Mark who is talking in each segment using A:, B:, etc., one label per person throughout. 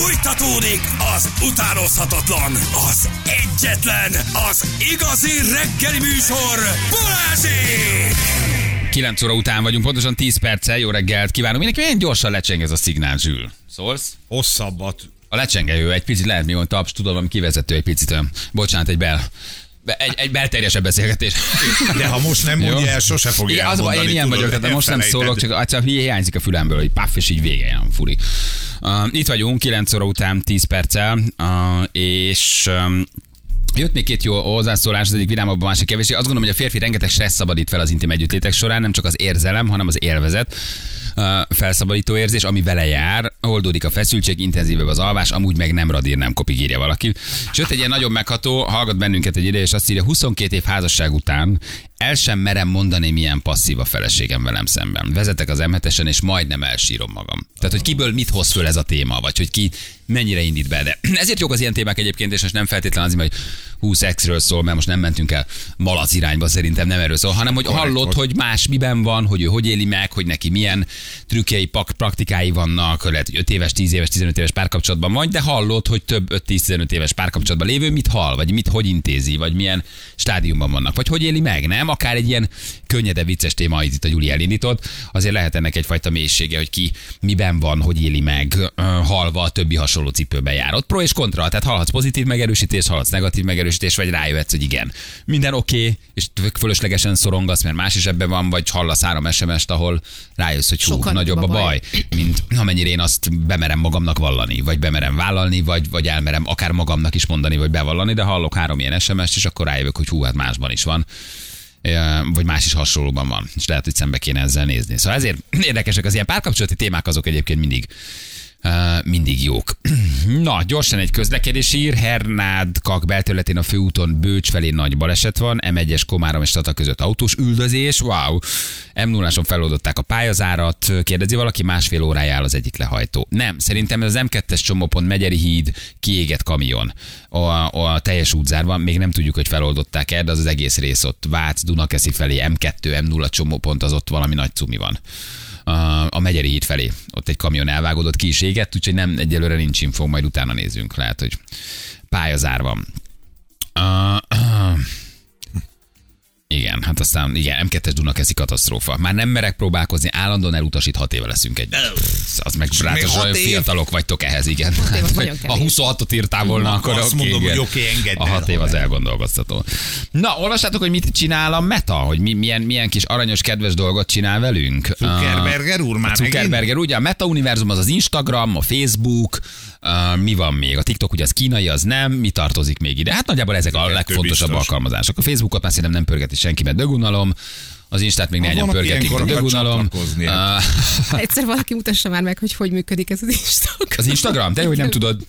A: Fújtatódik az utánozhatatlan, az egyetlen, az igazi reggeli műsor, Balázsék!
B: 9 óra után vagyunk, pontosan 10 perccel. Jó reggelt kívánunk. Mindenki milyen gyorsan lecseng ez a szignál, Zsül. Szólsz?
C: Hosszabbat.
B: A lecsengő egy picit lehet, mi mondta, taps, tudom, ami kivezető egy picit olyan. Bocsánat, egy bel. be- Egy, egy belterjesebb beszélgetés.
C: De ha most nem mondja el, sose fogja
B: Igen, az baj, én ilyen
C: tudod,
B: vagyok, tehát most nem szólok, csak csak hiányzik a fülemből, hogy paff, és így vége, ilyen furi. Uh, itt vagyunk, 9 óra után 10 perccel, uh, és um, Jött még két jó hozzászólás, az egyik vidámabb, a másik kevésbé. Azt gondolom, hogy a férfi rengeteg stressz szabadít fel az intim együttlétek során, nem csak az érzelem, hanem az élvezet. uh, felszabadító érzés, ami vele jár, oldódik a feszültség, intenzívebb az alvás, amúgy meg nem radír, nem kopig írja valaki. Jött egy ilyen nagyon megható, hallgat bennünket egy ide, és azt írja, 22 év házasság után el sem merem mondani, milyen passzív a feleségem velem szemben. Vezetek az m és majdnem elsírom magam. Tehát, hogy kiből mit hoz föl ez a téma, vagy hogy ki mennyire indít be. De ezért jók az ilyen témák egyébként, és most nem feltétlenül az, hogy 20 exről szól, mert most nem mentünk el malac irányba, szerintem nem erről szól, hanem hogy
C: korrekt.
B: hogy más miben van, hogy ő hogy éli meg, hogy neki milyen trükkjei, praktikái vannak, lehet, hogy 5 éves, 10 éves, 15 éves párkapcsolatban vagy, de hallod, hogy több 5-10-15 éves párkapcsolatban lévő mit hall, vagy mit hogy intézi, vagy milyen stádiumban vannak, vagy hogy éli meg, nem? Akár egy ilyen könnyedebb, vicces téma, amit itt a Gyuri elindított, azért lehet ennek egyfajta mélysége, hogy ki miben van, hogy éli meg, halva a többi hasonló cipőben jár. Ott pro és kontra, tehát hallhatsz pozitív megerősítést, hallhatsz negatív megerősítést, vagy rájöhetsz, hogy igen, minden oké, okay, és fölöslegesen szorongasz, mert más is ebben van, vagy hallasz három SMS-t, ahol rájössz, hogy hú,
D: Sokkal
B: nagyobb a
D: a
B: baj, mint amennyire én azt bemerem magamnak vallani, vagy bemerem vállalni, vagy, vagy elmerem akár magamnak is mondani, vagy bevallani, de hallok három ilyen SMS-t, és akkor rájövök, hogy hú, hát másban is van vagy más is hasonlóban van, és lehet, hogy szembe kéne ezzel nézni. Szóval ezért érdekesek az ilyen párkapcsolati témák, azok egyébként mindig mindig jók. Na, gyorsan egy közlekedési ír. Hernád Kak belterületén a főúton Bőcs felé nagy baleset van. M1-es Komárom és Tata között autós üldözés. Wow. m 0 feloldották a pályazárat. Kérdezi valaki, másfél órája áll az egyik lehajtó. Nem, szerintem ez az M2-es csomópont Megyeri híd kiégett kamion. A, a teljes útzárban még nem tudjuk, hogy feloldották el, de az az egész rész ott Vác, Dunakeszi felé, M2, M0 csomópont, az ott valami nagy cumi van a, Megyeri híd felé. Ott egy kamion elvágódott, ki is égett, úgyhogy nem, egyelőre nincs info, majd utána nézzünk. Lehet, hogy pályazár van. Uh, uh, igen, hát aztán igen, M2-es Dunakeszi katasztrófa. Már nem merek próbálkozni, állandóan elutasít, hat éve leszünk egy. Az meg ráadásul olyan
C: év?
B: fiatalok vagytok ehhez, igen.
D: nagyon
B: Ha
D: kevés.
B: 26-ot írtál volna, akkor
C: Azt
B: oké,
C: mondom,
B: igen.
C: hogy oké, engedd
B: A hat év az elgondolkoztató. Na, olvastátok, hogy mit csinál a Meta? Hogy mi, milyen, milyen kis aranyos, kedves dolgot csinál velünk?
C: Zuckerberger úr már megint?
B: Zuckerberger, ugye a Meta univerzum az az Instagram, a Facebook, uh, mi van még? A TikTok ugye az kínai, az nem, mi tartozik még ide? Hát nagyjából ezek a legfontosabb
C: biztos.
B: alkalmazások. A Facebookot már szerintem nem pörgeti senki, mert dögunalom, az Instát még néhányan pörgetik,
C: akar
B: dögunalom. Uh,
D: Egyszer valaki mutassa már meg, hogy hogy működik ez az Instagram.
B: az Instagram? Te, hogy nem tudod?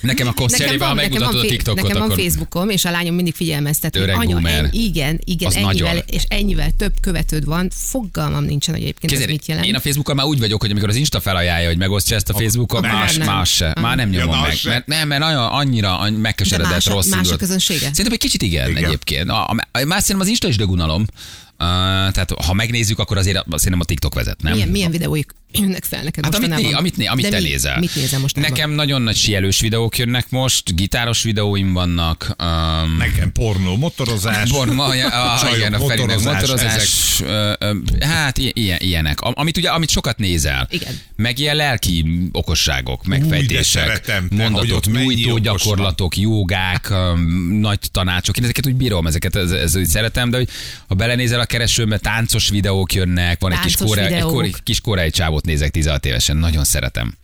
B: Nekem akkor cserébe, ha megmutatod a TikTokot,
D: nekem van
B: akkor...
D: Facebookom, és a lányom mindig figyelmeztet, hogy anya, ennyi, igen, igen,
B: Az
D: ennyivel,
B: nagyon.
D: és ennyivel több követőd van, fogalmam nincsen, hogy egyébként ez
B: Kézzel,
D: mit jelent.
B: én a Facebookon már úgy vagyok, hogy amikor az Insta felajánlja, hogy megosztja ezt a Facebookon,
C: nem,
B: más,
D: nem.
B: más se. Már nem
C: Ja,
B: nyomom
C: más
B: meg.
C: se.
B: Mert, nem, mert nagyon, annyira megkeseredett
D: más a-
B: rossz
D: más a közönsége?
B: Szerintem egy kicsit igen,
C: Igen.
B: egyébként. A, a, a, más szerintem az Insta is dögunalom. Tehát ha megnézzük, akkor azért szerintem a TikTok vezet, nem?
D: milyen, milyen videóik jönnek fel neked
B: Hát amit, né, amit, né, amit te
D: mi,
B: nézel.
D: Mit nézel most?
B: Nekem nagyon nagy sielős videók jönnek most, gitáros videóim vannak. Um,
C: Nekem pornó, motorozás.
B: Borma, a, a,
C: csajok,
B: igen, a Ferinek
C: motorozás,
B: motorozás, ö, ö, hát ilyen, ilyenek. Am- Amit ugye, amit sokat nézel.
D: Igen.
B: Meg ilyen lelki okosságok, megfejtések,
C: szeretem, te, hogy
B: mondatok, nyújtó gyakorlatok, jogák, öm, nagy tanácsok. Én ezeket úgy bírom, ezeket ez, ez, úgy szeretem, de hogy ha belenézel a keresőmbe, táncos videók jönnek, van egy kis,
D: Táncos
B: egy,
D: videók.
B: kóre, egy kis koreai nézek 16 évesen, nagyon szeretem.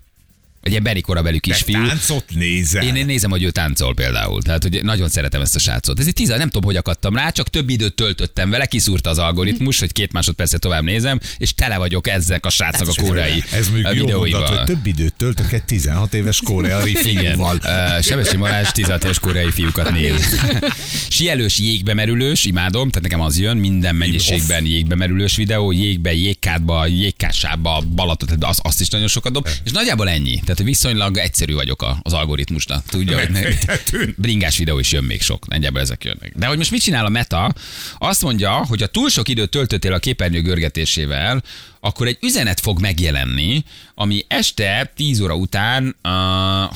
B: Egy ilyen Beri korabeli kisfiú.
C: táncot nézel.
B: Én, én nézem, hogy ő táncol például. Tehát, hogy nagyon szeretem ezt a srácot. Ez egy tíz, nem tudom, hogy akadtam rá, csak több időt töltöttem vele, kiszúrta az algoritmus, hogy két másodpercet tovább nézem, és tele vagyok ezek a srácnak a koreai
C: Ez mondjuk jó mondat, hogy több időt töltök egy 16 éves koreai
B: Igen.
C: fiúval.
B: Uh, Sebesi Marás 16 éves koreai fiúkat néz. Sielős jégbe merülős, imádom, tehát nekem az jön, minden mennyiségben jégbe merülős videó, jégbe, jégkádba, jégkásába, Balaton, tehát az, azt is nagyon sokat dob, és nagyjából ennyi. Tehát Tehát viszonylag egyszerű vagyok az algoritmusnak. Tudja, hogy bringás videó is jön még sok. Nagyjából ezek jönnek. De hogy most mit csinál a Meta? Azt mondja, hogy ha túl sok időt töltöttél a képernyő görgetésével, akkor egy üzenet fog megjelenni, ami este 10 óra után,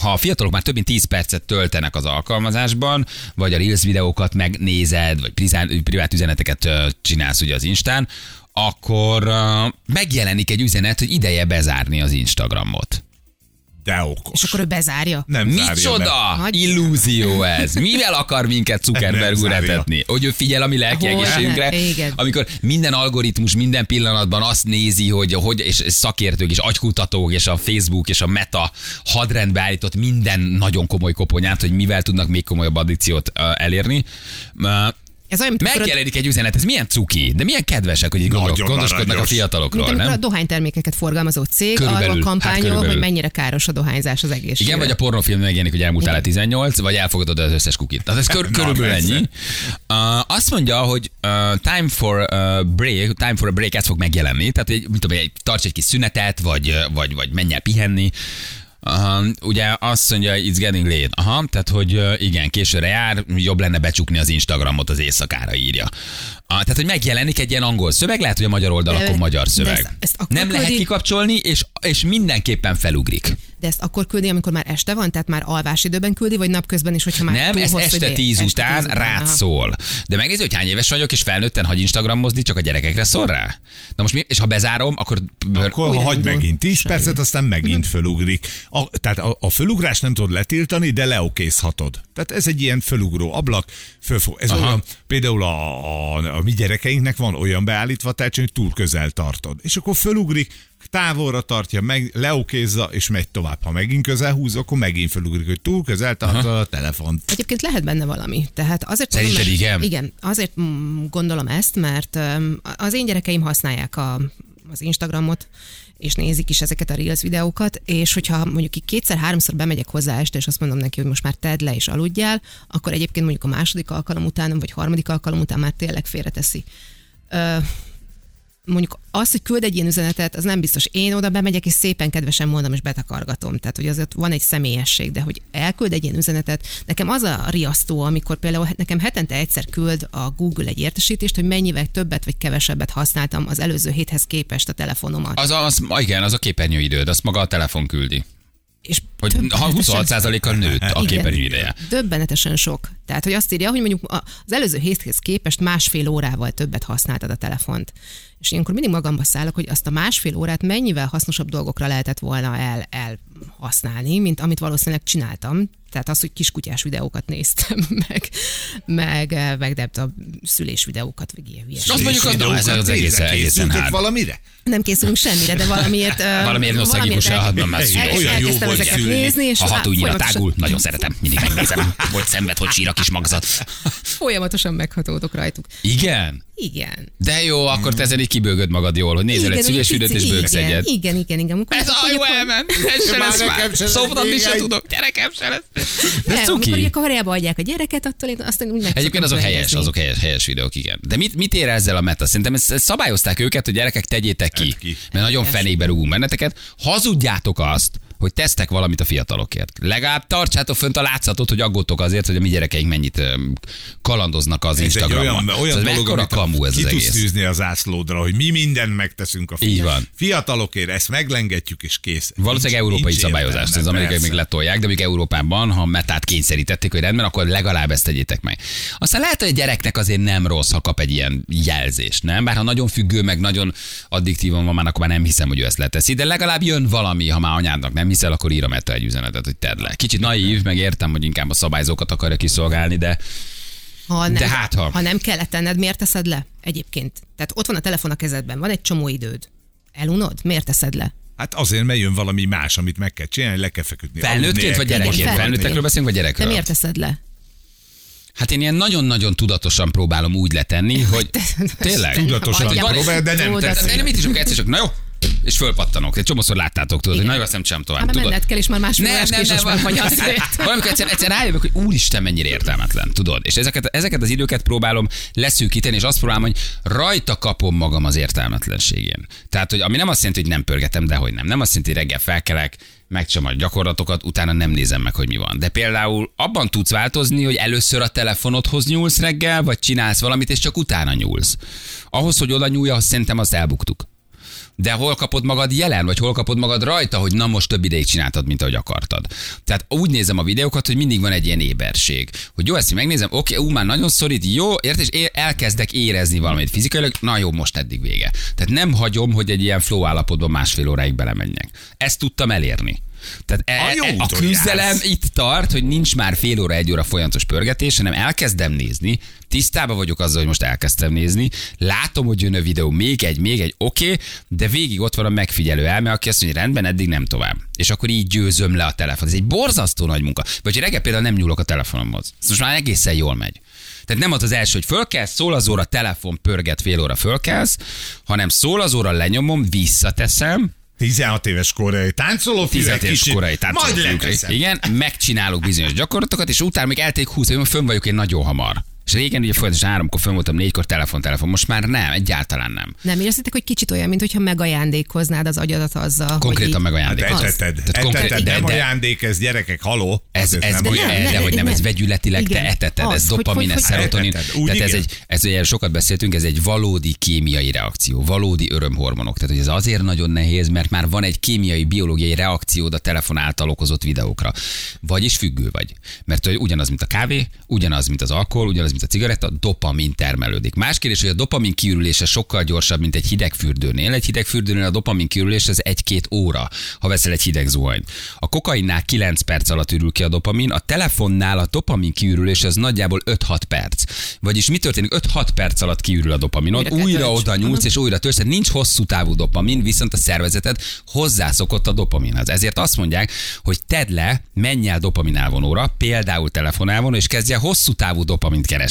B: ha a fiatalok már több mint 10 percet töltenek az alkalmazásban, vagy a Reels videókat megnézed, vagy privát üzeneteket csinálsz ugye az Instán, akkor megjelenik egy üzenet, hogy ideje bezárni az Instagramot.
C: De okos.
D: És akkor ő bezárja.
C: Nem zárja
B: Micsoda illúzió ez? Mivel akar minket Zuckerberg
C: Nem
B: úr
C: zárja.
B: etetni? Hogy ő figyel a mi lelki
D: Hol
B: egészségünkre,
D: ne? Igen.
B: amikor minden algoritmus minden pillanatban azt nézi, hogy, hogy és szakértők és agykutatók és a Facebook és a Meta hadrendbe állított minden nagyon komoly koponyát, hogy mivel tudnak még komolyabb addikciót elérni.
D: Ez olyan, a-
B: Megjelenik egy üzenet, ez milyen cuki, de milyen kedvesek, hogy így gondol, gondoskodnak a
C: aranyos.
B: fiatalokról,
D: mint amikor a
B: nem?
D: dohánytermékeket forgalmazó cég
B: Körülbelül,
D: arról
B: hát
D: kampányol,
B: körülbelül.
D: hogy mennyire káros a dohányzás az egészségre.
B: Igen, vagy a pornófilm megjelenik, hogy elmúltál le 18, vagy elfogadod az összes kukit. Tehát ez kör,
C: Na,
B: körülbelül ennyi. Uh, azt mondja, hogy uh, time for a break, time for a break, ez fog megjelenni. Tehát, egy, mit tudom, egy, tarts egy kis szünetet, vagy, vagy, vagy menj el pihenni. Uh, ugye azt mondja, it's getting late. Aha, tehát, hogy igen, későre jár, jobb lenne becsukni az Instagramot az éjszakára írja. Uh, tehát, hogy megjelenik egy ilyen angol szöveg, lehet, hogy a magyar oldalakon
D: De-
B: magyar
D: de
B: szöveg.
D: ezt- ezt akkor
B: Nem lehet
D: küldi-
B: kikapcsolni, és, és mindenképpen felugrik.
D: De ezt akkor küldi, amikor már este van, tehát már alvás időben küldi, vagy napközben is, hogyha már
B: Nem,
D: túl
B: ez
D: hosszú
B: este? 10 után
D: tíz
B: rád
D: aha.
B: szól. De megnézi, hogy hány éves vagyok, és felnőtten hagy Instagramozni, csak a gyerekekre szól rá? Na most mi, és ha bezárom, akkor...
C: Akkor ha hagy megint 10 percet, aztán megint fölugrik. A, tehát a, a fölugrást nem tudod letiltani, de leokézhatod. Tehát ez egy ilyen fölugró ablak, fölfog. Ez
B: Aha.
C: olyan, például a, a, a mi gyerekeinknek van olyan beállítva tehetségy, hogy túl közel tartod. És akkor fölugrik, távolra tartja, meg leokézza, és megy tovább. Ha megint közel húz, akkor megint fölugrik, hogy túl közel tartod a telefont.
D: Egyébként lehet benne valami. Tehát azért
B: Szerinted
D: mondom,
B: igen?
D: Igen, azért gondolom ezt, mert az én gyerekeim használják a, az Instagramot, és nézik is ezeket a Reels videókat, és hogyha mondjuk így kétszer-háromszor bemegyek hozzá este, és azt mondom neki, hogy most már tedd le és aludjál, akkor egyébként mondjuk a második alkalom után, vagy harmadik alkalom után már tényleg félreteszi. Ö, mondjuk az, hogy küld egy ilyen üzenetet, az nem biztos. Én oda bemegyek, és szépen kedvesen mondom, és betakargatom. Tehát, hogy azért van egy személyesség, de hogy elküld egy ilyen üzenetet, nekem az a riasztó, amikor például nekem hetente egyszer küld a Google egy értesítést, hogy mennyivel többet vagy kevesebbet használtam az előző héthez képest a telefonomat.
B: Az, az, igen, az a képernyőidőd, azt maga a telefon küldi.
D: És
B: Hogy
D: döbbenetesen-
B: 26%-kal nőtt a képernyő ideje.
D: Döbbenetesen sok. Tehát, hogy azt írja, hogy mondjuk az előző héthez képest másfél órával többet használtad a telefont. És ilyenkor mindig magamba szállok, hogy azt a másfél órát mennyivel hasznosabb dolgokra lehetett volna el, elhasználni, mint amit valószínűleg csináltam. Tehát az, hogy kiskutyás videókat néztem, meg, meg, meg nem tudom, szülés videókat, vagy ilyen hülyeség.
B: Azt mondjuk, az, na, ez az egészen, egészen hard.
C: valamire?
D: Nem készülünk semmire, de valamiért... ö,
B: Valamiért nosztalgikus
D: el-
B: elhatban már szülés.
C: Olyan jó volt szülni.
D: nézni, és
B: Ha hat
D: folyamatosan-
B: tágul, nagyon szeretem, mindig megnézem, hogy szenved, hogy sír a kis magzat.
D: Folyamatosan meghatódok rajtuk.
B: Igen?
D: Igen.
B: De jó, akkor te ezen így kibőgöd magad jól, hogy nézel egy szülésvideót és
D: pici-
B: bőgsz
D: igen,
B: egyet.
D: Igen, igen, igen. Amikor,
B: Ez a jó elment, ez se lesz már. Szoptatni se
C: még egy.
B: tudok, gyerekem se lesz. De
D: Nem,
B: ez
D: amikor
B: cuki.
D: ugye kavarjába adják a gyereket, attól én azt úgy
B: Egyébként azok helyes, azok helyes, helyes videók, igen. De mit, mit ér ezzel a meta? Szerintem ezt, szabályozták őket, hogy gyerekek tegyétek ki. mert nagyon fenékbe rúgunk benneteket. Hazudjátok azt, hogy tesztek valamit a fiatalokért. Legalább tartsátok fönt a látszatot, hogy aggódtok azért, hogy a mi gyerekeink mennyit kalandoznak az
C: Ez
B: Instagramon.
C: olyan, olyan
B: Szóval
C: dolog, amit
B: kamu ez
C: ki
B: az egész.
C: tűzni az ászlódra, hogy mi mindent megteszünk a fi-
B: Így van.
C: fiatalokért, ezt meglengetjük és kész.
B: Valószínűleg
C: Nincs-
B: európai
C: nincs
B: szabályozást, az amerikai még letolják, de még Európában, ha metát kényszerítették, hogy rendben, akkor legalább ezt tegyétek meg. Aztán lehet, hogy a gyereknek azért nem rossz, ha kap egy ilyen jelzést, nem? Bár ha nagyon függő, meg nagyon addiktívan van már, akkor már nem hiszem, hogy ő ezt leteszi, de legalább jön valami, ha már anyádnak nem hiszel, akkor ír a meta egy üzenetet, hogy tedd le. Kicsit naív, meg értem, hogy inkább a szabályzókat akarja kiszolgálni, de
D: Ha nem,
B: De hát, ha-
D: ha nem kellett tenned, miért teszed le? Egyébként. Tehát ott van a telefon a kezedben, van egy csomó időd. Elunod? Miért teszed le?
C: Hát azért, mert jön valami más, amit meg kell csinálni, le kell feküdni.
B: felnőttként vagy
C: el
B: gyerekként?
D: felnőtt.
B: Felnőttekről beszélünk, vagy
D: De
B: gyerekről?
D: miért teszed le?
B: Hát én ilyen nagyon-nagyon tudatosan próbálom úgy letenni, hogy tényleg.
C: Tudatosan
D: Hagyjál.
C: próbál, de nem.
B: De én mit is egyszer csak, na jó, és fölpattanok. Egy csomószor láttátok, tudod, hogy
D: Igen.
B: nagyon azt nem sem tovább.
D: Hát
B: tudod?
D: menned kell, és már másfél
B: Nem, nem, nem,
D: késésben vagy azt
B: Valamikor egyszer, egyszer rájövök, hogy úristen, mennyire értelmetlen, tudod? És ezeket, ezeket az időket próbálom leszűkíteni, és azt próbálom, hogy rajta kapom magam az értelmetlenségén. Tehát, hogy ami nem azt jelenti, hogy nem pörgetem, de hogy nem. Nem azt jelenti, hogy reggel felkelek, megcsom a gyakorlatokat, utána nem nézem meg, hogy mi van. De például abban tudsz változni, hogy először a telefonodhoz nyúlsz reggel, vagy csinálsz valamit, és csak utána nyúlsz. Ahhoz, hogy oda nyúlja, azt szerintem azt elbuktuk. De hol kapod magad jelen, vagy hol kapod magad rajta, hogy na most több ideig csináltad, mint ahogy akartad. Tehát úgy nézem a videókat, hogy mindig van egy ilyen éberség. Hogy jó, ezt megnézem, oké, ú, már nagyon szorít, jó, érted, és elkezdek érezni valamit fizikailag, na jó, most eddig vége. Tehát nem hagyom, hogy egy ilyen flow állapotban másfél óráig belemenjek. Ezt tudtam elérni. Tehát e,
C: A
B: e, a küzdelem
C: jársz.
B: itt tart, hogy nincs már fél óra, egy óra folyamatos pörgetés, hanem elkezdem nézni, tisztában vagyok azzal, hogy most elkezdtem nézni, látom, hogy jön a videó, még egy, még egy, oké, okay, de végig ott van a megfigyelő elme, aki azt mondja, rendben, eddig nem tovább. És akkor így győzöm le a telefon. Ez egy borzasztó nagy munka. Vagy hogy reggel például nem nyúlok a telefonomhoz. Ez most már egészen jól megy. Tehát nem az az első, hogy fölkelsz, szól az óra, telefon pörget, fél óra fölkelsz, hanem szól az óra, lenyomom, visszateszem,
C: 16 éves koreai táncoló
B: 15 éves korai táncoló
C: Majd.
B: Igen, megcsinálok bizonyos gyakorlatokat, és utána még elték 20 év, fönn vagyok én nagyon hamar. És régen ugye folyamatosan háromkor fönn voltam, négykor telefon, telefon. Most már nem, egyáltalán nem.
D: Nem éreztetek, hogy kicsit olyan, mintha megajándékoznád az agyadat azzal,
B: Konkrétan meg
D: hogy
C: Hát eteted,
B: Tehát konkrét-
C: eteted, nem
B: de-
C: ajándék, ez gyerekek, haló.
B: Ez,
C: Az
B: ez,
C: nem
B: de, hogy nem, ez vegyületileg te
D: Igen.
B: eteted,
D: Az,
B: ez dopamin, ez szerotonin. Tehát ez egy, ez ugye sokat beszéltünk, ez egy valódi kémiai reakció, valódi örömhormonok. Tehát hogy ez azért nagyon nehéz, mert már van egy kémiai, biológiai reakciód a telefon által okozott videókra. Vagyis függő vagy. Mert hogy ugyanaz, mint a kávé, ugyanaz, mint az alkohol, ugyanaz, a cigaretta, dopamin termelődik. Más kérdés, hogy a dopamin kiürülése sokkal gyorsabb, mint egy hideg fürdőnél. Egy hideg fürdőnél a dopamin kiürülés ez egy-két óra, ha veszel egy hideg zuhanyt. A kokainnál 9 perc alatt ürül ki a dopamin, a telefonnál a dopamin kiürülés az nagyjából 5-6 perc. Vagyis mi történik? 5-6 perc alatt kiürül a dopaminod,
D: Újra kell
B: újra oda nyúlsz, és újra tehát nincs hosszú távú dopamin, viszont a szervezeted hozzászokott a dopaminhoz. Ezért azt mondják, hogy tedd le, menj el dopamin elvonóra, például telefonálvonó, és kezdj el hosszú távú dopamint keresni,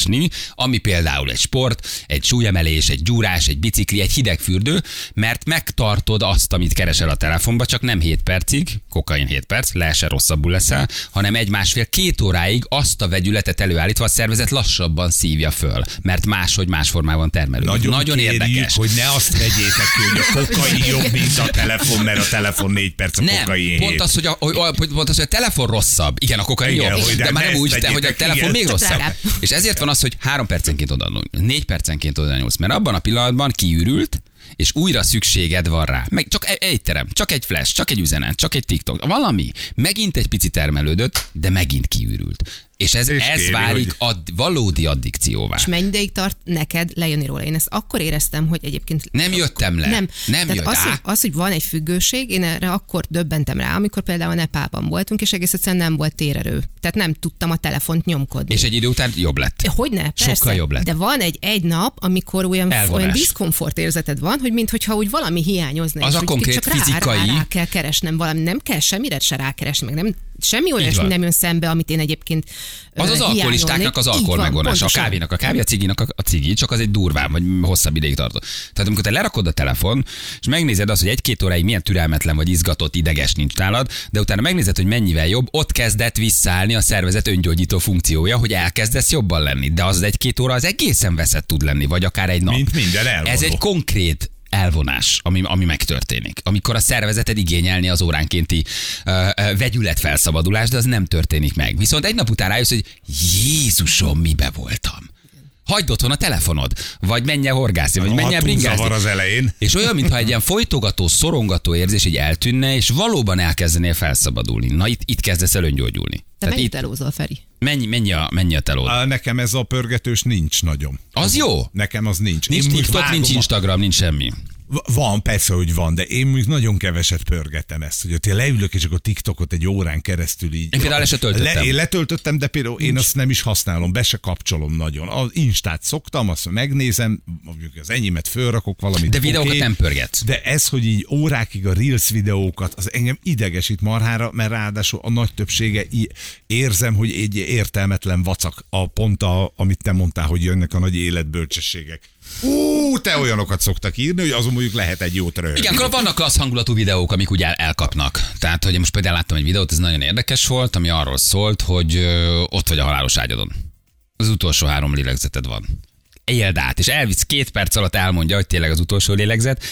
B: ami például egy sport, egy súlyemelés, egy gyúrás, egy bicikli, egy hidegfürdő, mert megtartod azt, amit keresel a telefonba, csak nem 7 percig, kokain 7 perc, le se rosszabbul leszel, hanem egy másfél két óráig azt a vegyületet előállítva a szervezet lassabban szívja föl, mert máshogy más formában termelődik.
C: Nagyon,
B: Nagyon
C: kérjük,
B: érdekes.
C: hogy ne azt vegyétek hogy a kokain jobb, mint a telefon, mert a telefon 4 perc, a
B: Nem,
C: kokain
B: pont az, hogy a, hogy, pont az, hogy a telefon rosszabb. Igen, a kokain
C: Igen,
B: jobb,
C: hogy
B: de,
C: de
B: már
C: ne
B: nem úgy, de hogy a telefon
C: igen.
B: még rosszabb.
D: drágább.
B: És ezért van az, hogy három percenként oda négy percenként oda nyúlsz, mert abban a pillanatban kiürült, és újra szükséged van rá. Meg csak egy, egy terem, csak egy flash, csak egy üzenet, csak egy TikTok, valami. Megint egy pici termelődött, de megint kiürült. És ez,
C: És
B: ez
C: kéri,
B: válik
C: hogy-
B: ad, valódi addikcióvá.
D: És mennyi ideig tart neked lejönni róla? Én ezt akkor éreztem, hogy egyébként...
B: Nem jöttem le.
D: Nem,
B: Nem
D: Tehát
B: jött
D: az, hogy, az, hogy van egy függőség, én erre akkor döbbentem rá, amikor például a Nepálban voltunk, és egész egyszerűen nem volt térerő. Tehát nem tudtam a telefont nyomkodni.
B: És egy idő után jobb lett.
D: hogy ne, persze,
B: Sokkal jobb lett.
D: De van egy egy nap, amikor olyan,
B: Elvonás.
D: olyan diszkomfort érzeted van, hogy mintha úgy valami hiányozna.
B: Az
D: és
B: a konkrét
D: csak rá,
B: fizikai-
D: Rá, rá, kell keresnem valami, nem kell semmire se rákeresni, meg nem, semmi olyasmi nem jön szembe, amit én egyébként
B: Az az alkoholistáknak az alkohol megvonása, a kávénak a kávé, a ciginak a, cigi, csak az egy durvább, vagy hosszabb ideig tartó. Tehát amikor te lerakod a telefon, és megnézed azt, hogy egy-két óráig milyen türelmetlen vagy izgatott, ideges nincs nálad, de utána megnézed, hogy mennyivel jobb, ott kezdett visszaállni a szervezet öngyógyító funkciója, hogy elkezdesz jobban lenni. De az egy-két óra az egészen veszett tud lenni, vagy akár egy nap.
C: Mint minden elvonó.
B: Ez egy konkrét elvonás, ami, ami megtörténik. Amikor a szervezeted igényelni az óránkénti uh, uh, vegyület felszabadulás, de az nem történik meg. Viszont egy nap után rájössz, hogy Jézusom, mibe voltam. Hagyd otthon a telefonod, vagy menj el horgászni, vagy menj el
C: zavar az elején.
B: És olyan, mintha egy ilyen folytogató, szorongató érzés így eltűnne, és valóban elkezdenél felszabadulni. Na itt, itt kezdesz el öngyógyulni.
D: Te
B: Tehát
D: mennyit
B: itt,
D: elózol, Feri?
B: mennyi, mennyi, a, mennyi a telód?
C: Á, Nekem ez a pörgetős nincs nagyon.
B: Az jó?
C: Nekem az nincs.
B: Nincs
C: Én
B: TikTok, nincs
C: vágom a-
B: Instagram, nincs semmi.
C: Van, persze, hogy van, de én mondjuk nagyon keveset pörgetem ezt, hogy ott én leülök, és akkor TikTokot egy órán keresztül így.
B: Én például le se töltöttem.
C: Le, én letöltöttem, de például én azt nem is használom, be se kapcsolom nagyon. Az Instát szoktam, azt megnézem, mondjuk az enyémet fölrakok valamit.
B: De videókat
C: oké.
B: nem pörgetsz.
C: De ez, hogy így órákig a Reels videókat, az engem idegesít marhára, mert ráadásul a nagy többsége í- érzem, hogy egy értelmetlen vacak a pont, a, amit te mondtál, hogy jönnek a nagy életbölcsességek. Ú, te olyanokat szoktak írni, hogy azon mondjuk lehet egy jót röhögni.
B: Igen, akkor vannak klassz hangulatú videók, amik úgy el, elkapnak. Tehát, hogy most például láttam egy videót, ez nagyon érdekes volt, ami arról szólt, hogy ott vagy a halálos ágyadon. Az utolsó három lélegzeted van. Éld át, és elvisz két perc alatt elmondja, hogy tényleg az utolsó lélegzet.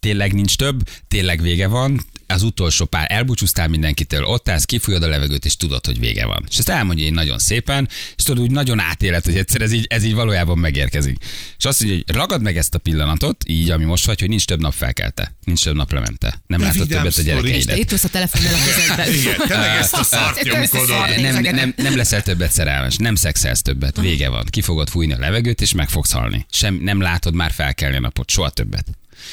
B: Tényleg nincs több, tényleg vége van, az utolsó pár, elbúcsúztál mindenkitől, ott állsz, kifújod a levegőt, és tudod, hogy vége van. És ezt elmondja én nagyon szépen, és tudod, úgy nagyon átélet, hogy egyszer ez így, ez így valójában megérkezik. És azt mondja, hogy ragad meg ezt a pillanatot, így, ami most vagy, hogy nincs több nap felkelte, nincs több nap lemente. Nem
C: De
B: látod többet a gyerekeidet.
D: Itt ülsz a telefonnal a kezedben.
C: Igen, tényleg ezt a
B: nem, nem, nem leszel többet szerelmes, nem szexelsz többet, vége van. Ki fogod fújni a levegőt, és meg fogsz halni. Sem, nem látod már felkelni a napot, soha többet.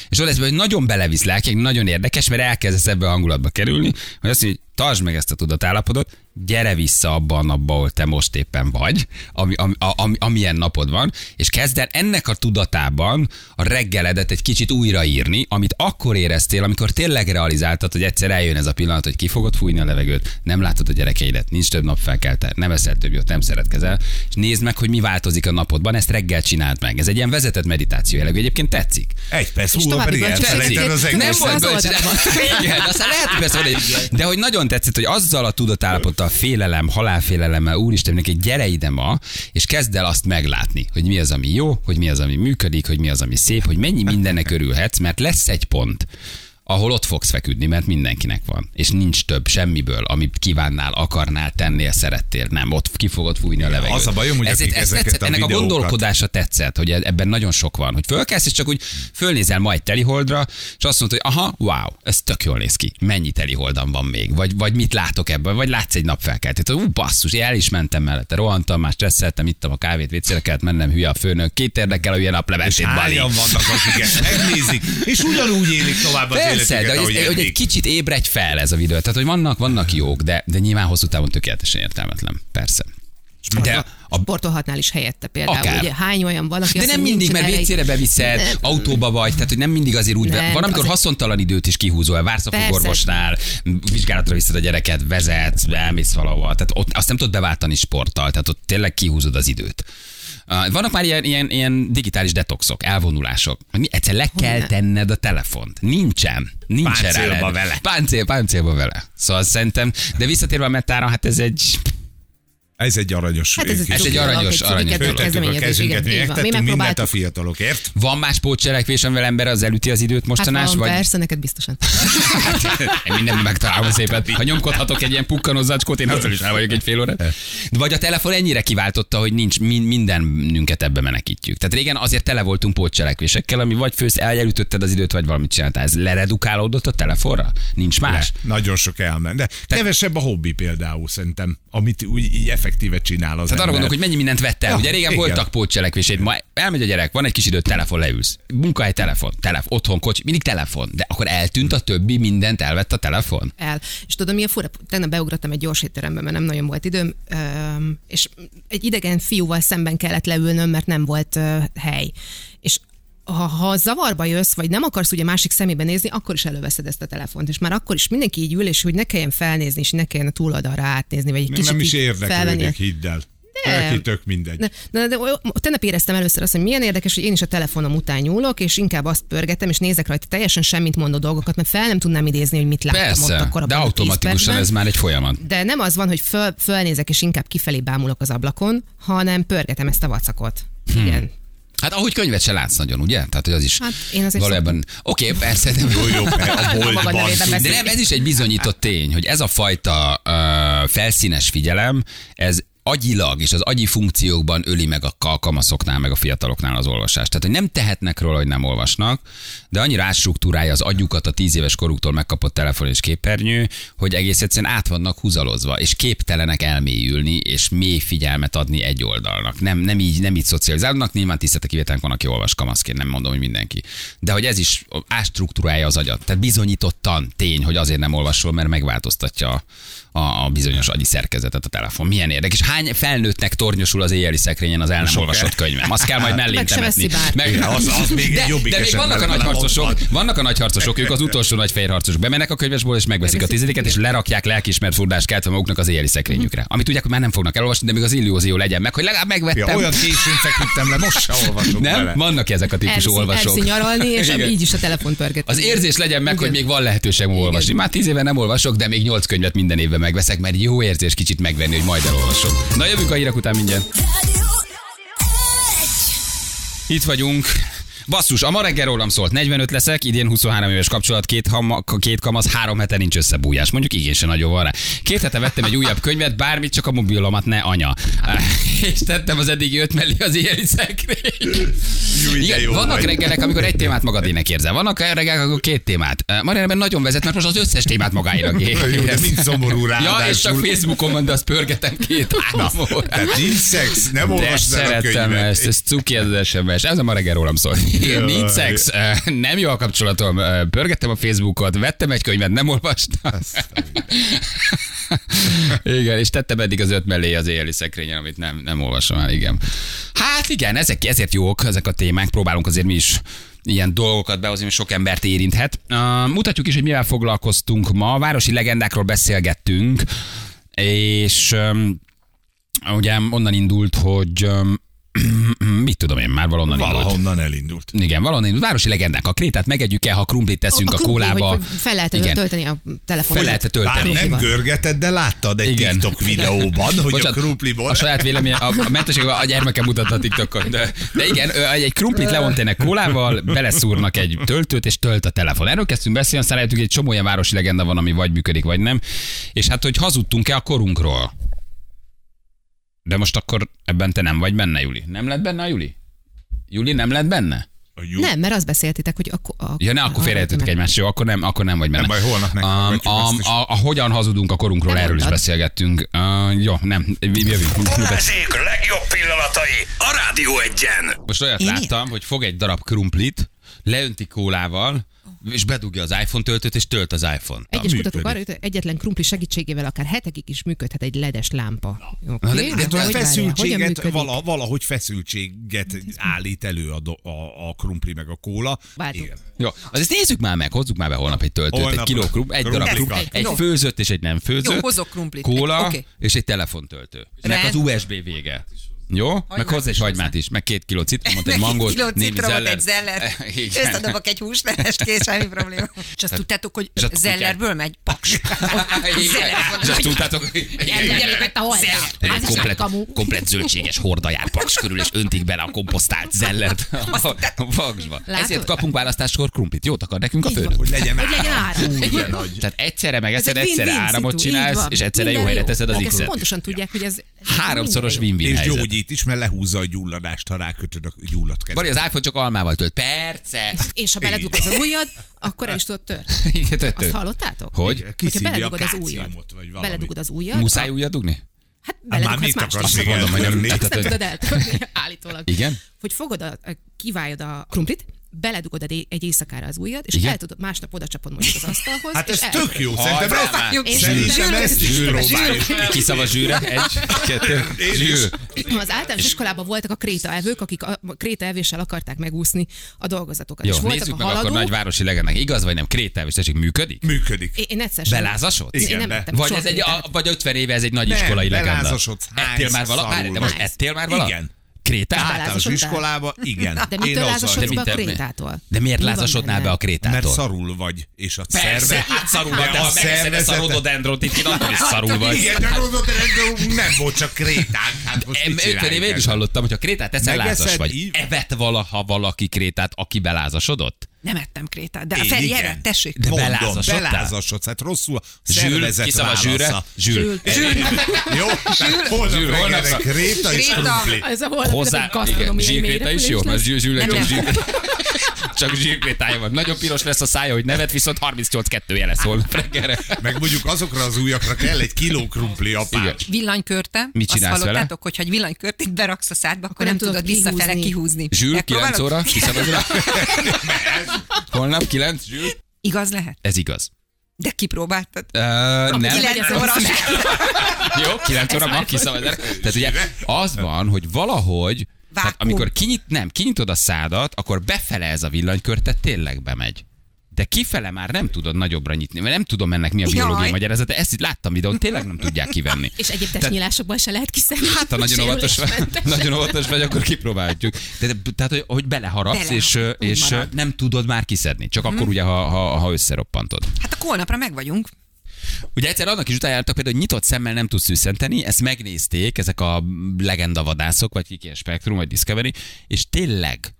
B: És lesz, hogy nagyon belevisz lelkek, nagyon érdekes, mert elkezdesz ebbe a hangulatba kerülni, hogy azt mondja, tartsd meg ezt a tudatállapodot, gyere vissza abba a napba, ahol te most éppen vagy, ami, ami, ami, amilyen napod van, és kezd el ennek a tudatában a reggeledet egy kicsit újraírni, amit akkor éreztél, amikor tényleg realizáltad, hogy egyszer eljön ez a pillanat, hogy ki fogod fújni a levegőt, nem látod a gyerekeidet, nincs több nap felkelte, nem eszel több jót, nem szeretkezel, és nézd meg, hogy mi változik a napodban, ezt reggel csináld meg. Ez egy ilyen vezetett meditáció jellegű, egyébként tetszik.
C: Egy perc múlva pedig elfelejted az
D: Nem
B: Nem volt
D: az
B: bölcs, de, igen, aztán lehet, hogy persze, hogy, de hogy nagyon tetszett, hogy azzal a tudatállapottal, félelem, halálfélelemmel, úristen, neki gyere ide ma, és kezd el azt meglátni, hogy mi az, ami jó, hogy mi az, ami működik, hogy mi az, ami szép, hogy mennyi mindennek örülhetsz, mert lesz egy pont, ahol ott fogsz feküdni, mert mindenkinek van. És nincs több semmiből, amit kívánnál, akarnál, tennél, szerettél. Nem, ott ki fogod fújni a levegőt.
C: az a bajom, hogy
B: ez, ez
C: ezeket
B: tetszett,
C: a
B: ennek a gondolkodása tetszett, hogy ebben nagyon sok van. Hogy fölkelsz, és csak úgy fölnézel majd teliholdra, és azt mondod, hogy aha, wow, ez tök jól néz ki. Mennyi teliholdam van még? Vagy, vagy mit látok ebből? Vagy látsz egy napfelkeltét? Ú, basszus, el is mentem mellette, rohantam, már stresszeltem, ittam a kávét, vécére kellett mennem, hülye a főnök. Két érdekel, hogy ilyen
C: És
B: naplementét bali.
C: hányan vannak, akik ezt megnézik, és ugyanúgy élik tovább az
B: Persze, de hogy, hogy egy kicsit ébredj fel ez a videó. Tehát, hogy vannak, vannak jók, de, de nyilván hosszú távon tökéletesen értelmetlen. Persze. De a,
D: Sportolhatnál is helyette például.
B: Akár.
D: Ugye, hány olyan valaki,
B: de nem
D: mondja,
B: mindig, mert vécére beviszed,
D: Nem.
B: autóba vagy, tehát hogy nem mindig azért úgy.
D: Nem,
B: van, amikor
D: azért-
B: haszontalan időt is kihúzol, vársz a fogorvosnál, vizsgálatra viszed a gyereket, vezetsz, elmész valahol. Tehát ott azt nem tudod beváltani sporttal, tehát ott tényleg kihúzod az időt. Vannak már ilyen, ilyen, ilyen digitális detoxok, elvonulások. Egyszer le kell
D: ne.
B: tenned a telefont. Nincsen. Nincsen
C: Páncélba vele.
B: Páncél, páncélba vele. Szóval szerintem, de visszatérve a metára, hát ez egy
C: Ez egy aranyos
D: Hát ez,
B: Ez egy aranyos- aranyos.
C: Föltettük a kezünket, mi megtettünk mindent a fiatalokért.
B: van más pótcselekvés, amivel ember az elüti az időt
D: Hát
B: mostanás,
D: van,
B: vagy
D: persze, neked biztosan.
B: Én mindent megtalálom szépen. Ha nyomkodhatok egy ilyen pukkanozzacskót, én azzal is el vagyok egy fél órát. Vagy a telefon ennyire kiváltotta, hogy nincs min- mindenünket ebbe menekítjük. Tehát régen azért tele voltunk pótcselekvésekkel, ami vagy fősz elütötted az időt, vagy valamit csináltál. Ez leredukálódott a telefonra? Nincs más?
C: Le, nagyon sok elment. De kevesebb a hobbi például szerintem, amit úgy így effektíve csinál az
B: Tehát arra gondolok, hogy mennyi mindent vett el.
C: Ja,
B: Ugye régen
C: igen.
B: voltak pótcselekvéseid, ma elmegy a gyerek, van egy kis időt, telefon leülsz. Munkahely telefon, telefon, otthon kocsi, mindig telefon. De akkor eltűnt a többi, mindent elvett a telefon.
D: el. És tudod, mi a fura? Tegnap beugrottam egy gyors étterembe, mert nem nagyon volt időm, és egy idegen fiúval szemben kellett leülnöm, mert nem volt hely. És ha, ha zavarba jössz, vagy nem akarsz ugye másik szemébe nézni, akkor is előveszed ezt a telefont. És már akkor is mindenki így ül, és hogy ne kelljen felnézni, és ne kelljen a túloldalra átnézni, vagy egy
C: Még
D: kicsit
C: nem is érdeklődik, hidd el.
D: Nem.
C: Neki tök mindegy.
D: De, de, de, de tegnap éreztem először azt, hogy milyen érdekes, hogy én is a telefonom után nyúlok, és inkább azt pörgetem, és nézek rajta teljesen semmit mondó dolgokat, mert fel nem tudnám idézni, hogy mit láttam ott
B: Persze,
D: akkor
B: de
D: abban a 10
B: automatikusan ez már egy folyamat.
D: De nem az van, hogy föl, fölnézek, és inkább kifelé bámulok az ablakon, hanem pörgetem ezt a vacakot.
B: Hm.
D: Igen.
B: Hát ahogy könyvet se látsz nagyon, ugye? Tehát, hogy az is
D: Hát, én azért
B: valójában... Oké, okay, persze, de
C: Jó, jó, a boltban.
B: De nem, ez is egy bizonyított tény, hogy ez a fajta uh, felszínes figyelem, ez agyilag és az agyi funkciókban öli meg a ka- kamaszoknál, meg a fiataloknál az olvasást. Tehát, hogy nem tehetnek róla, hogy nem olvasnak, de annyira átstruktúrálja az agyukat a tíz éves koruktól megkapott telefon és képernyő, hogy egész egyszerűen át vannak húzalozva, és képtelenek elmélyülni, és mély figyelmet adni egy oldalnak. Nem, nem így, nem így szocializálnak, nyilván tisztete kivételnek van, aki olvas kamaszként, nem mondom, hogy mindenki. De hogy ez is átstruktúrálja az agyat. Tehát bizonyítottan tény, hogy azért nem olvasol, mert megváltoztatja a, bizonyos agyi szerkezetet a telefon. Milyen érdekes. Hány felnőttnek tornyosul az éjjeli szekrényen az el nem olvasott könyvem? Azt kell majd mellé
D: Meg
B: temetni.
D: bárki.
C: Igen, az- az még
B: de,
C: jobbik
B: de még vannak a
C: mert
B: nagy
C: nem
B: harcosok,
C: ott van.
B: vannak a nagy harcosok, ők az utolsó nagy fehér harcosok. Bemennek a könyvesból, és megveszik a tizediket, és lerakják lelkismert furdást keltve maguknak az éjjeli szekrényükre. Amit tudják, hogy már nem fognak elolvasni, de még az illúzió legyen meg, hogy legalább
C: Ja,
B: megvettem.
C: olyan későn feküdtem le, most se olvasok
B: nem?
C: bele.
B: Vannak ezek a típusú olvasók.
D: elszín nyaralni, és így is a telefon pörget.
B: Az érzés legyen meg, hogy még van lehetőségem olvasni. Már tíz éve nem olvasok, de még nyolc könyvet minden évben megveszek, mert jó érzés kicsit megvenni, hogy majd elolvasok. Na jövünk a hírek után mindjárt. Itt vagyunk. Basszus, a ma reggel rólam szólt. 45 leszek, idén 23 éves kapcsolat, két, hama, két kamasz, három hete nincs összebújás. Mondjuk igény se nagyon van rá. Két hete vettem egy újabb könyvet, bármit, csak a mobilomat ne anya. És tettem az eddigi öt mellé az éjjeli szekrény. Igen, vannak
C: vagy.
B: reggelek, amikor egy témát magadének érzel. Vannak reggelek, amikor két témát. Marianben nagyon vezet, mert most az összes témát
C: de
B: érez.
C: mind szomorú
B: Ja, és csak. Facebookon de azt pörgetem két órát.
C: Tehát nincs szex, nem el a könyvet.
B: ezt, ez cuki ez az SMS. Ez a ma reggel rólam szól.
C: Jaj.
B: Nincs szex, nem jó a kapcsolatom, pörgettem a Facebookot, vettem egy könyvet, nem olvastam. igen, és tettem eddig az öt mellé az éjjeli szekrényen, amit nem, nem olvasom el, igen. Hát igen, ezek, ezért jók ezek a témák, próbálunk azért mi is ilyen dolgokat behozni, ami sok embert érinthet. Uh, mutatjuk is, hogy mivel foglalkoztunk ma. Városi legendákról beszélgettünk, és um, ugye onnan indult, hogy um, mit tudom én, már valonnan indult.
C: Valahonnan elindult.
B: Igen, valahonnan indult. Városi legendák. A krétát megegyük el, ha krumplit teszünk a, a kólába.
D: hogy Fel lehet
B: Igen.
D: tölteni a telefonot.
B: Fel lehet
C: Bár
B: tölteni.
C: nem görgeted, de láttad egy
B: Igen.
C: TikTok videóban, hogy a
B: Bocsánat,
C: krumpliból...
B: A saját véleménye, a, a mentesség a gyermekem mutatta a TikTokon. De, de igen, egy krumplit leontének kólával, beleszúrnak egy töltőt, és tölt a telefon. Erről kezdtünk beszélni, aztán rájöttünk, hogy egy csomó olyan városi legenda van, ami vagy működik, vagy nem. És hát, hogy hazudtunk-e a korunkról. De most akkor ebben te nem vagy benne, Juli. Nem lett benne a Juli? Juli nem lett benne?
C: A jó-
D: Nem, mert azt beszéltitek, hogy akkor... A,
B: Ja, ne, akkor félreértettük egymást, jó, akkor nem, akkor nem vagy benne.
C: Nem baj, holnap
B: a,
C: meghallgatjuk
B: a,
C: is.
B: a, a, hogyan hazudunk a korunkról,
D: Nem
B: erről is
D: mondtad.
B: beszélgettünk. Uh, jó, nem, jövünk.
A: Balázsék legjobb pillanatai a Rádió egyen.
B: Most olyat
E: Én
B: láttam, hogy fog egy darab krumplit, leönti kólával, és bedugja az iPhone töltőt, és tölt az iPhone-t.
D: Egyes
C: működik.
D: kutatók arra jutott, egyetlen krumpli segítségével akár hetekig is működhet egy ledes lámpa. Okay?
B: de- de-
C: Hát
B: de hogy
C: feszültséget, vala, valahogy feszültséget állít elő a, do, a, a krumpli meg a kóla. Igen.
B: Jó, azért nézzük már meg, hozzuk már be holnap egy töltőt,
C: Holnap
B: egy kiló krumpli, egy darab krumpli, egy főzött és egy nem főzött.
E: Jó, hozok krumplit.
B: Kóla
E: Oké.
B: és egy telefontöltő.
E: Rend.
B: az USB vége. Jó? meg hozzá egy hagymát is, meg két kiló citromot, egy mangót,
E: egy kiló
B: némi
E: citromot,
B: zeller.
E: egy zeller. Összedobok egy húslevest, kész, semmi probléma. És azt tudtátok, hogy zellerből megy paks.
B: És azt tudtátok, hogy komplet, komplet zöldséges horda jár paks körül, és öntik bele a komposztált zellert a a vaksba.
D: Látod?
B: Ezért kapunk választáskor krumplit. Jót akar nekünk a főnök.
C: Hogy legyen áram.
B: Tehát egyszerre megeszed, egyszerre áramot csinálsz, és egyszerre jó helyre teszed az X-et.
D: pontosan tudják, hogy ez...
B: Háromszoros win-win helyzet.
C: Gyógyít is, mert lehúzza a gyulladást, ha rákötöd a gyulladt kezed.
B: Bari, az iPhone csak almával tölt. Perce!
D: És ha beledugod az ujjad, akkor el is tudod törni.
B: Igen, tört,
D: Azt
B: tört.
D: hallottátok?
B: Hogy?
D: Hogyha beledugod az ujjad.
C: vagy valami.
D: Beledugod az ujjad.
B: Muszáj újra dugni?
D: Hát
C: már
D: beledughatsz
C: mit
D: mást
C: akarsz még
B: mondom, hogy nem-
D: tudod eltörni, állítólag.
B: Igen?
D: Hogy fogod, a, kiváljad a krumplit, beledugod egy, éjszakára az ujjad, és
B: Igen?
D: el tudod, másnap oda csapod mondjuk az asztalhoz.
C: Hát ez tök jó, szerintem ezt, szerintem ezt is próbáljuk.
B: Ki szava zsűre? Egy, kettő, zsűr.
D: Az általános iskolában voltak a krétaevők, akik a krétaevéssel akarták megúszni a dolgozatokat.
B: Jó,
D: és voltak
B: nézzük
D: a
B: meg akkor
D: haladók.
B: nagy városi legendák. Igaz vagy nem? Krétával, és tessék, működik?
C: Működik.
D: Én, én egyszer sem.
B: Belázasod?
C: Igen,
D: nem
B: Vagy ez egy, vagy 50 éve ez egy nagy iskolai legenda.
C: belázasodsz.
B: Ettél már vala?
C: Hányszor
B: Várj, de most ettél már vala?
C: Igen.
B: Krétát?
C: Általános iskolába, igen.
D: De mitől lázasodsz be a krétától?
B: De miért lázasodnál be a krétától?
C: Mert szarul vagy, és a szerve...
B: hát szarul vagy, de ha
C: a
B: megeszed a szarododendront, itt attól is szarul vagy.
C: Igen, de rododendron nem volt csak krétánk. Hát most
B: Em,
C: mit
B: 50 éve én is hallottam, hogy ha krétát eszel, lázas vagy. Evet valaha valaki krétát, aki belázasodott?
E: Nem ettem krétát, de
C: Én
E: Feri,
C: igen.
E: erre, tessék.
B: De
C: Mondom,
B: belázasodtál?
C: belázasodsz, hát rosszul a
B: Zsűl, kiszava zsűre?
C: válasza.
B: Zsűl.
C: Jó? Tehát holnap
B: Zsűl, szak-
C: kréta és krumpli.
D: Ez a holnap a
B: igen,
D: gasztronómiai
B: zsírkréta is jó, mert zsűl, zsűl,
E: Nem,
B: csak
E: nem.
B: zsírkréta. Csak zsírkrétája van. Nagyon piros lesz a szája, hogy nevet, viszont 38-2 jele szól reggelre.
C: Meg mondjuk azokra az ujjakra kell egy kiló krumpli apács.
E: Villanykörte.
B: Mit
E: Azt
B: csinálsz vele?
E: hallottátok, hogy ha egy villanykörtét beraksz a szádba, akkor nem,
D: nem
E: tudod
D: tudod
E: visszafele
D: kihúzni.
E: kihúzni. Megpróbálod?
B: 9 óra, kiszavazra. Holnap 9, Zsűl.
E: Igaz lehet?
B: Ez igaz.
E: De kipróbáltad?
B: Uh, nem.
E: Kilenc óra.
B: Jó, 9 óra ma kiszavazás. Tehát ugye az van, hogy valahogy, tehát amikor kinyit, nem, kinyitod a szádat, akkor befele ez a villanykör, tehát tényleg bemegy. De kifele már nem tudod nagyobbra nyitni, mert nem tudom ennek mi a biológiai
E: Jaj.
B: magyarázata. Ezt itt láttam videón, tényleg nem tudják kivenni.
D: És egyéb testnyílásokban se lehet kiszedni.
B: Hát, ha nagyon óvatos vagy, nagyon óvatos vagy, akkor kipróbáljuk. De, tehát, hogy, hogy beleharapsz,
E: Bele,
B: és, és
E: marad.
B: nem tudod már kiszedni. Csak akkor ugye, ha, ha, ha összeroppantod.
E: Hát a holnapra meg vagyunk.
B: Ugye egyszer annak is utána jártak például, hogy nyitott szemmel nem tudsz szűszenteni, ezt megnézték ezek a legendavadászok, vagy kik ilyen Spektrum, vagy Discovery, és tényleg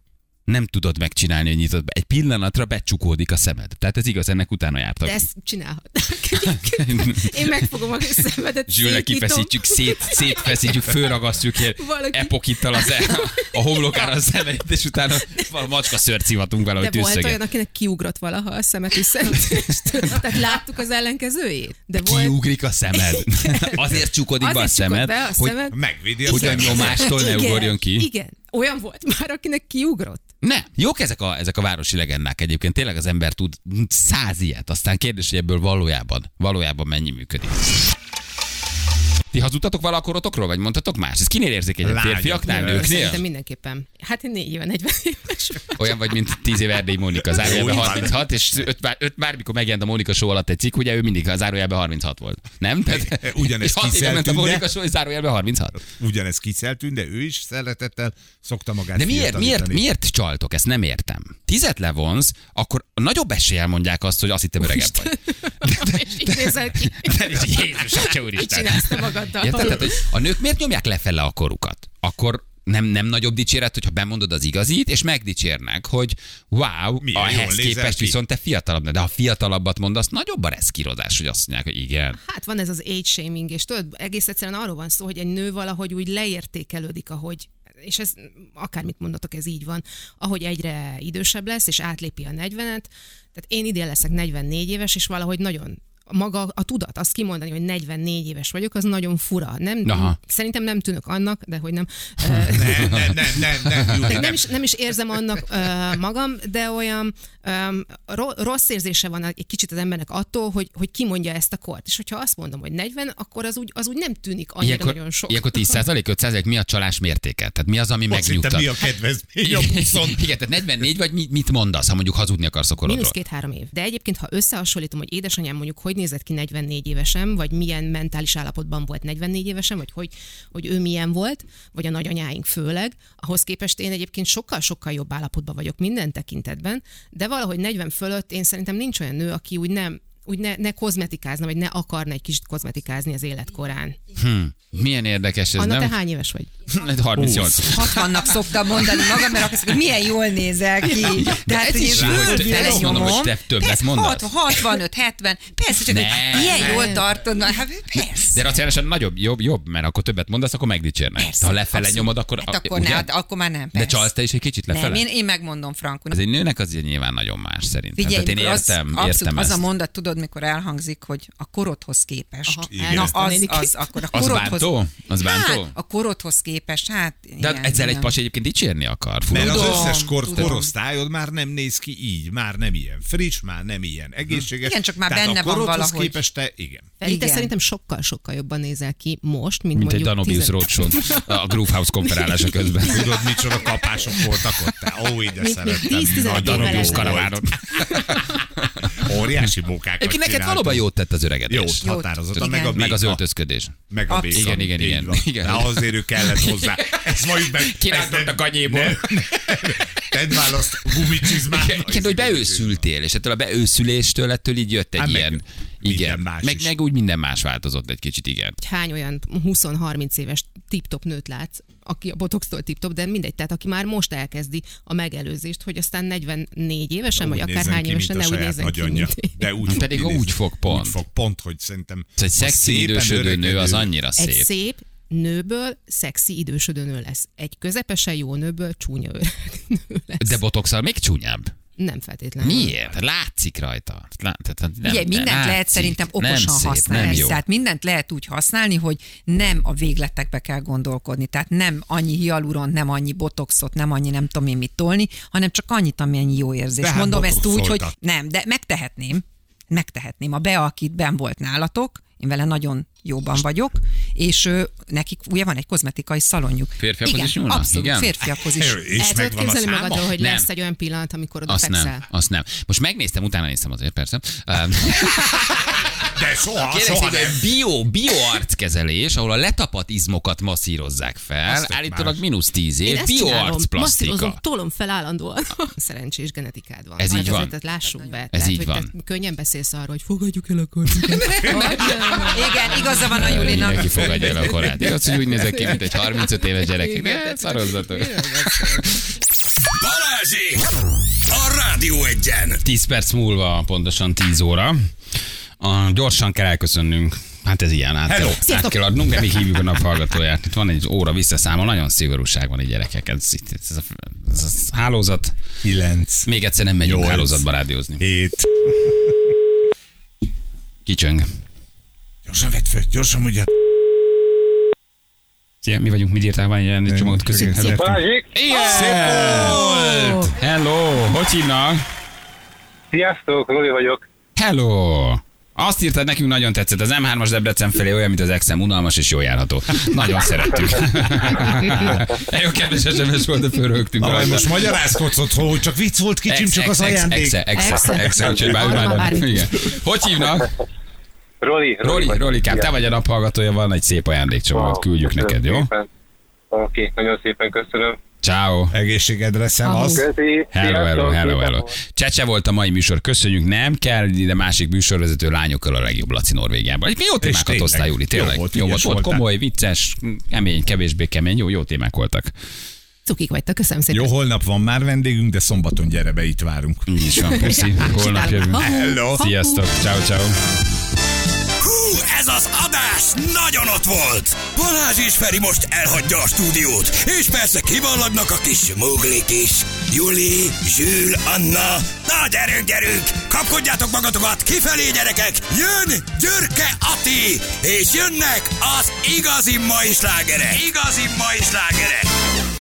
B: nem tudod megcsinálni, hogy nyitod be. Egy pillanatra becsukódik a szemed. Tehát ez igaz, ennek utána jártam.
D: De ezt csinálhatnák. Én megfogom a szemedet,
B: Zsülnek kifeszítjük, szét, szétfeszítjük, fölragasztjuk ilyen
D: Valaki-
B: epokittal az e, a homlokára a szemeit, és utána valami macska szört szivatunk vele, hogy
D: De volt olyan, akinek kiugrott valaha a szemetű szentést. Tehát láttuk az ellenkezőjét. De volt...
B: Kiugrik a szemed. Azért csukodik be a szemed,
D: be a
B: hogy
D: szemed.
C: Megvédi a
B: Hogy a
C: szemet.
B: nyomástól ne ugorjon ki.
D: Igen. Olyan volt már, akinek kiugrott.
B: Ne, jók ezek a, ezek a városi legendák egyébként. Tényleg az ember tud száz ilyet. Aztán kérdés, hogy ebből valójában, valójában mennyi működik. Ti hazudtatok vala a korotokról, vagy mondtatok más? Ez kinél érzékenyebb? Férfiaknál,
C: nők.
B: nőknél?
D: Szerintem mindenképpen. Hát én négy éve, 40 éves.
B: Olyan vagy, mint 10 éve Erdély Mónika, zárójelben
C: Úgy van.
B: 36, és öt, már, öt bármikor megjelent a Mónika show alatt egy cikk, ugye ő mindig a zárójelben 36 volt. Nem? Tehát,
C: Ugyanezt
B: és 6 éve ment a
C: kiszeltünk, de-
B: Mónika show, és zárójelben 36.
C: Ugyanez kiszeltünk, de ő is szeretettel szokta magát
B: De miért, miért, miért csaltok? Ezt nem értem. Tizet levonsz, akkor nagyobb eséllyel mondják azt, hogy azt hittem öregebb vagy.
D: És így nézel ki.
B: De is Jézus, Atya
D: Mit
B: úristen.
D: csinálsz te
B: Érted? Tehát, hogy a nők miért nyomják lefele a korukat? Akkor nem, nem nagyobb dicséret, hogyha bemondod az igazit, és megdicsérnek, hogy wow,
C: Milyen
B: ehhez képest
C: ki.
B: viszont te fiatalabb, de ha fiatalabbat mondasz, nagyobb a reszkírozás, hogy azt mondják, hogy igen.
D: Hát van ez az age shaming, és tudod, egész egyszerűen arról van szó, hogy egy nő valahogy úgy leértékelődik, ahogy és ez akármit mondatok, ez így van, ahogy egyre idősebb lesz, és átlépi a 40-et, tehát én idén leszek 44 éves, és valahogy nagyon maga a tudat, azt kimondani, hogy 44 éves vagyok, az nagyon fura. Nem,
B: Aha.
D: szerintem nem tűnök annak, de hogy nem.
C: Nem, nem, nem, nem, nem,
D: is, nem is érzem annak ö, magam, de olyan ro- rossz érzése van egy kicsit az embernek attól, hogy, hogy kimondja ezt a kort. És hogyha azt mondom, hogy 40, akkor az úgy, az úgy nem tűnik annyira
B: Ilyenkor,
D: nagyon sok.
B: ilyenkor 10 5 mi a csalás mértéke? Tehát mi az, ami
C: hittem,
B: megnyugtat?
C: mi a kedvezmény.
B: Igen, tehát 44 vagy mit, mit mondasz, ha mondjuk hazudni akarsz a korodról?
D: Mínusz két-három év. De egyébként, ha összehasonlítom, hogy édesanyám mondjuk hogy nézett ki 44 évesen, vagy milyen mentális állapotban volt 44 évesen, vagy hogy, hogy ő milyen volt, vagy a nagyanyáink főleg, ahhoz képest én egyébként sokkal-sokkal jobb állapotban vagyok minden tekintetben, de valahogy 40 fölött én szerintem nincs olyan nő, aki úgy nem úgy ne, ne kozmetikázna, vagy ne akarna egy kicsit kozmetikázni az életkorán.
B: Milyen érdekes ez,
D: Anna,
B: nem?
D: te hány éves vagy?
B: 38.
E: 60-nak szoktam mondani magam, mert azt mondja, hogy milyen jól nézel ki. De
B: ez is hogy te ezt mondom, hogy te többet mondasz.
E: 65, 70, persze, csak
B: Ne.
E: hogy ilyen jól tartod, hát persze.
B: De racionálisan nagyobb, jobb, jobb, mert akkor többet mondasz, akkor megdicsérnek.
E: Persze,
B: ha lefele
E: abszolút.
B: nyomod, akkor,
E: Hát akkor, ne, hát akkor már nem.
B: De
E: persze.
B: csalsz te is egy kicsit lefele?
E: Nem, én, én megmondom frankon.
B: Ez egy nőnek az nyilván nagyon más szerintem.
E: Figyelj,
B: Tehát én
E: mikor az,
B: értem,
E: abszolút
B: értem
E: az
B: ezt.
E: a mondat, tudod, mikor elhangzik, hogy a korodhoz képest.
D: Aha,
C: Igen.
E: Na,
D: a
E: az, az, akkor a
B: Az
E: korodhoz...
B: bántó? Az bántó?
E: Hát, a korodhoz képest, hát...
B: De
E: igen,
B: ezzel egy pasi egyébként dicsérni akar. Fura.
C: Mert az
E: Tudom,
C: összes kor,
E: tudom.
C: korosztályod már nem néz ki így, már nem ilyen friss, már nem ilyen egészséges.
E: Igen, csak már
C: Tehát
E: benne
C: a
E: van valahogy.
C: képest te, igen.
D: Feli, te szerintem sokkal-sokkal jobban nézel ki most, mint,
B: Mint egy Danubius
D: tizen-
B: a Groove House konferálása közben.
C: Tudod, micsoda kapások voltak ott? Te, ó, ide szerettem.
D: 10-15
C: Nagy
D: évvel
C: Danubius
D: ezelőtt.
C: karavánot. Óriási mókákat
B: Egyébként neked
C: csináltunk.
B: valóban jót tett az öregedés.
C: Jót, határozottan, meg a
B: Meg az öltözködés.
C: Meg a béka.
B: Igen, igen, igen. Igen.
C: De azért ő kellett hozzá. Ezt majd meg...
B: Kirántott a
C: ne, Tedd választ gumicsizmát.
B: Igen, hogy beőszültél, és ettől a beőszüléstől ettől így jött egy
C: Hát
B: ilyen... Igen,
C: más
B: meg,
C: is.
B: meg úgy minden más változott egy kicsit, igen.
D: hány olyan 20-30 éves tip-top nőt látsz, aki a botoxtól tip-top, de mindegy, tehát aki már most elkezdi a megelőzést, hogy aztán 44 évesen, vagy akár hány
C: ki,
D: évesen ne
C: a
D: úgy nézzen ki, mint.
C: De úgy fog
B: Pedig úgy fog pont.
C: Úgy fog pont, hogy szerintem...
B: Ez egy
C: a
B: szexi idősödő nő, az annyira
D: Egy
B: szép.
D: szép nőből szexi idősödő nő lesz. Egy közepesen jó nőből csúnya öreg nő lesz.
B: De botoxal még csúnyább.
D: Nem feltétlenül.
B: Miért? Látszik rajta. Lát, tehát nem,
E: Ugye, mindent
B: látszik.
E: lehet szerintem
B: nem
E: okosan
B: szép,
E: használni.
B: Nem jó.
E: Tehát mindent lehet úgy használni, hogy nem a végletekbe kell gondolkodni. Tehát nem annyi hialuront, nem annyi botoxot, nem annyi nem tudom én mit tolni, hanem csak annyit, amennyi jó érzés.
C: De hát
E: Mondom ezt úgy, hogy nem, de megtehetném. Megtehetném. A Bea, akit ben volt nálatok, én vele nagyon jóban vagyok, és ö, nekik ugye van egy kozmetikai szalonjuk.
B: Férfiakhoz
E: Igen,
B: is nyúlnak?
E: Abszolút,
B: Igen?
E: férfiakhoz is.
C: És
D: El tudod képzelni magadról, hogy
B: Nem.
D: lesz egy olyan pillanat, amikor oda
B: Azt nem,
D: fekszel?
B: azt nem. Most megnéztem, utána néztem azért persze.
C: De soha,
B: Kérlek
C: soha nem.
B: bio, bioarckezelés, ahol a letapadt izmokat masszírozzák fel,
C: Azt tök
B: állítólag
C: más.
B: mínusz 10
D: Én
B: év, bioarcplasztika.
D: masszírozom, tolom fel állandóan. Szerencsés genetikád van.
B: Ez
D: Hát
B: így van.
D: azért, Tehát lássuk be.
B: Ez
D: tehát,
B: így
D: hogy
B: van.
D: Te könnyen beszélsz arról, hogy fogadjuk el a kortjukat.
E: Igen, igaza van a Julinak.
B: Mindenki fogadja el a korát. Igaz, hogy úgy nézek ki, mint egy 35 éves gyerek. De szarozzatok.
A: Balázs! Balázsi! A Rádió egyen!
B: 10 perc múlva, pontosan 10 óra. A, gyorsan kell elköszönnünk. Hát ez ilyen, át,
C: Hello.
B: kell, át kell adnunk, de még hívjuk a naphallgatóját. Itt van egy óra visszaszámol, nagyon szigorúság van egy gyerekek. Ez, ez, a, ez a hálózat.
C: 9,
B: Még egyszer nem megyünk
C: Nyolc.
B: hálózatba rádiózni.
C: 7.
B: Kicsöng.
C: Gyorsan vedd föl, gyorsan mondja.
B: Szia, mi vagyunk, mit írtál, van egy ilyen csomagot, köszönjük.
C: Igen,
B: Igen! volt! Hello! Hogy hívnak?
F: sziasztok, Roli vagyok.
B: Hello! Azt írtad, nekünk nagyon tetszett. Az M3-as Debrecen felé olyan, mint az Exem, unalmas és jól járható. Nagyon szerettük. Nagyon kedves SMS volt, de fölrögtünk.
C: Na, most magyarázkodsz otthon, hogy csak vicc volt kicsim, csak az ajándék.
B: Exe, exe,
D: Exe.
B: Hogy hívnak?
F: Roli,
B: Roli,
F: vagyok.
B: Rolikám, te
F: Szia.
B: vagy a naphallgatója, van egy szép ajándékcsomagot,
F: Wow,
B: küldjük
F: köszönöm
B: neked, jó?
F: szépen. Oké, nagyon szépen köszönöm.
B: Ciao.
C: Egészségedre, szevasz.
B: Hello, hello, hello, hello.
F: volt.
B: Csecse volt a mai műsor, köszönjük, nem kell, de másik műsorvezető lányokkal a legjobb Laci Norvégiában. Mi jó témákat hoztál, Júli,
C: jó
B: tényleg.
C: volt,
B: jó volt,
C: ügyes
B: volt
C: voltál.
B: komoly, vicces, kemény, kevésbé kemény, jó, jó témák voltak.
D: Cukik vagytok, köszönöm szépen.
C: Jó, holnap van már vendégünk, de szombaton gyere be, itt várunk.
B: Így is van, puszi, holnap jövünk.
C: Hello.
B: Sziasztok, ciao, ciao.
A: Hú, ez az adás nagyon ott volt! Balázs és Feri most elhagyja a stúdiót, és persze kivallagnak a kis muglik is. Juli, Zsül, Anna, na gyerünk, gyerünk! Kapkodjátok magatokat, kifelé gyerekek! Jön Györke Ati! És jönnek az igazi mai slágerek! Igazi mai slágerek!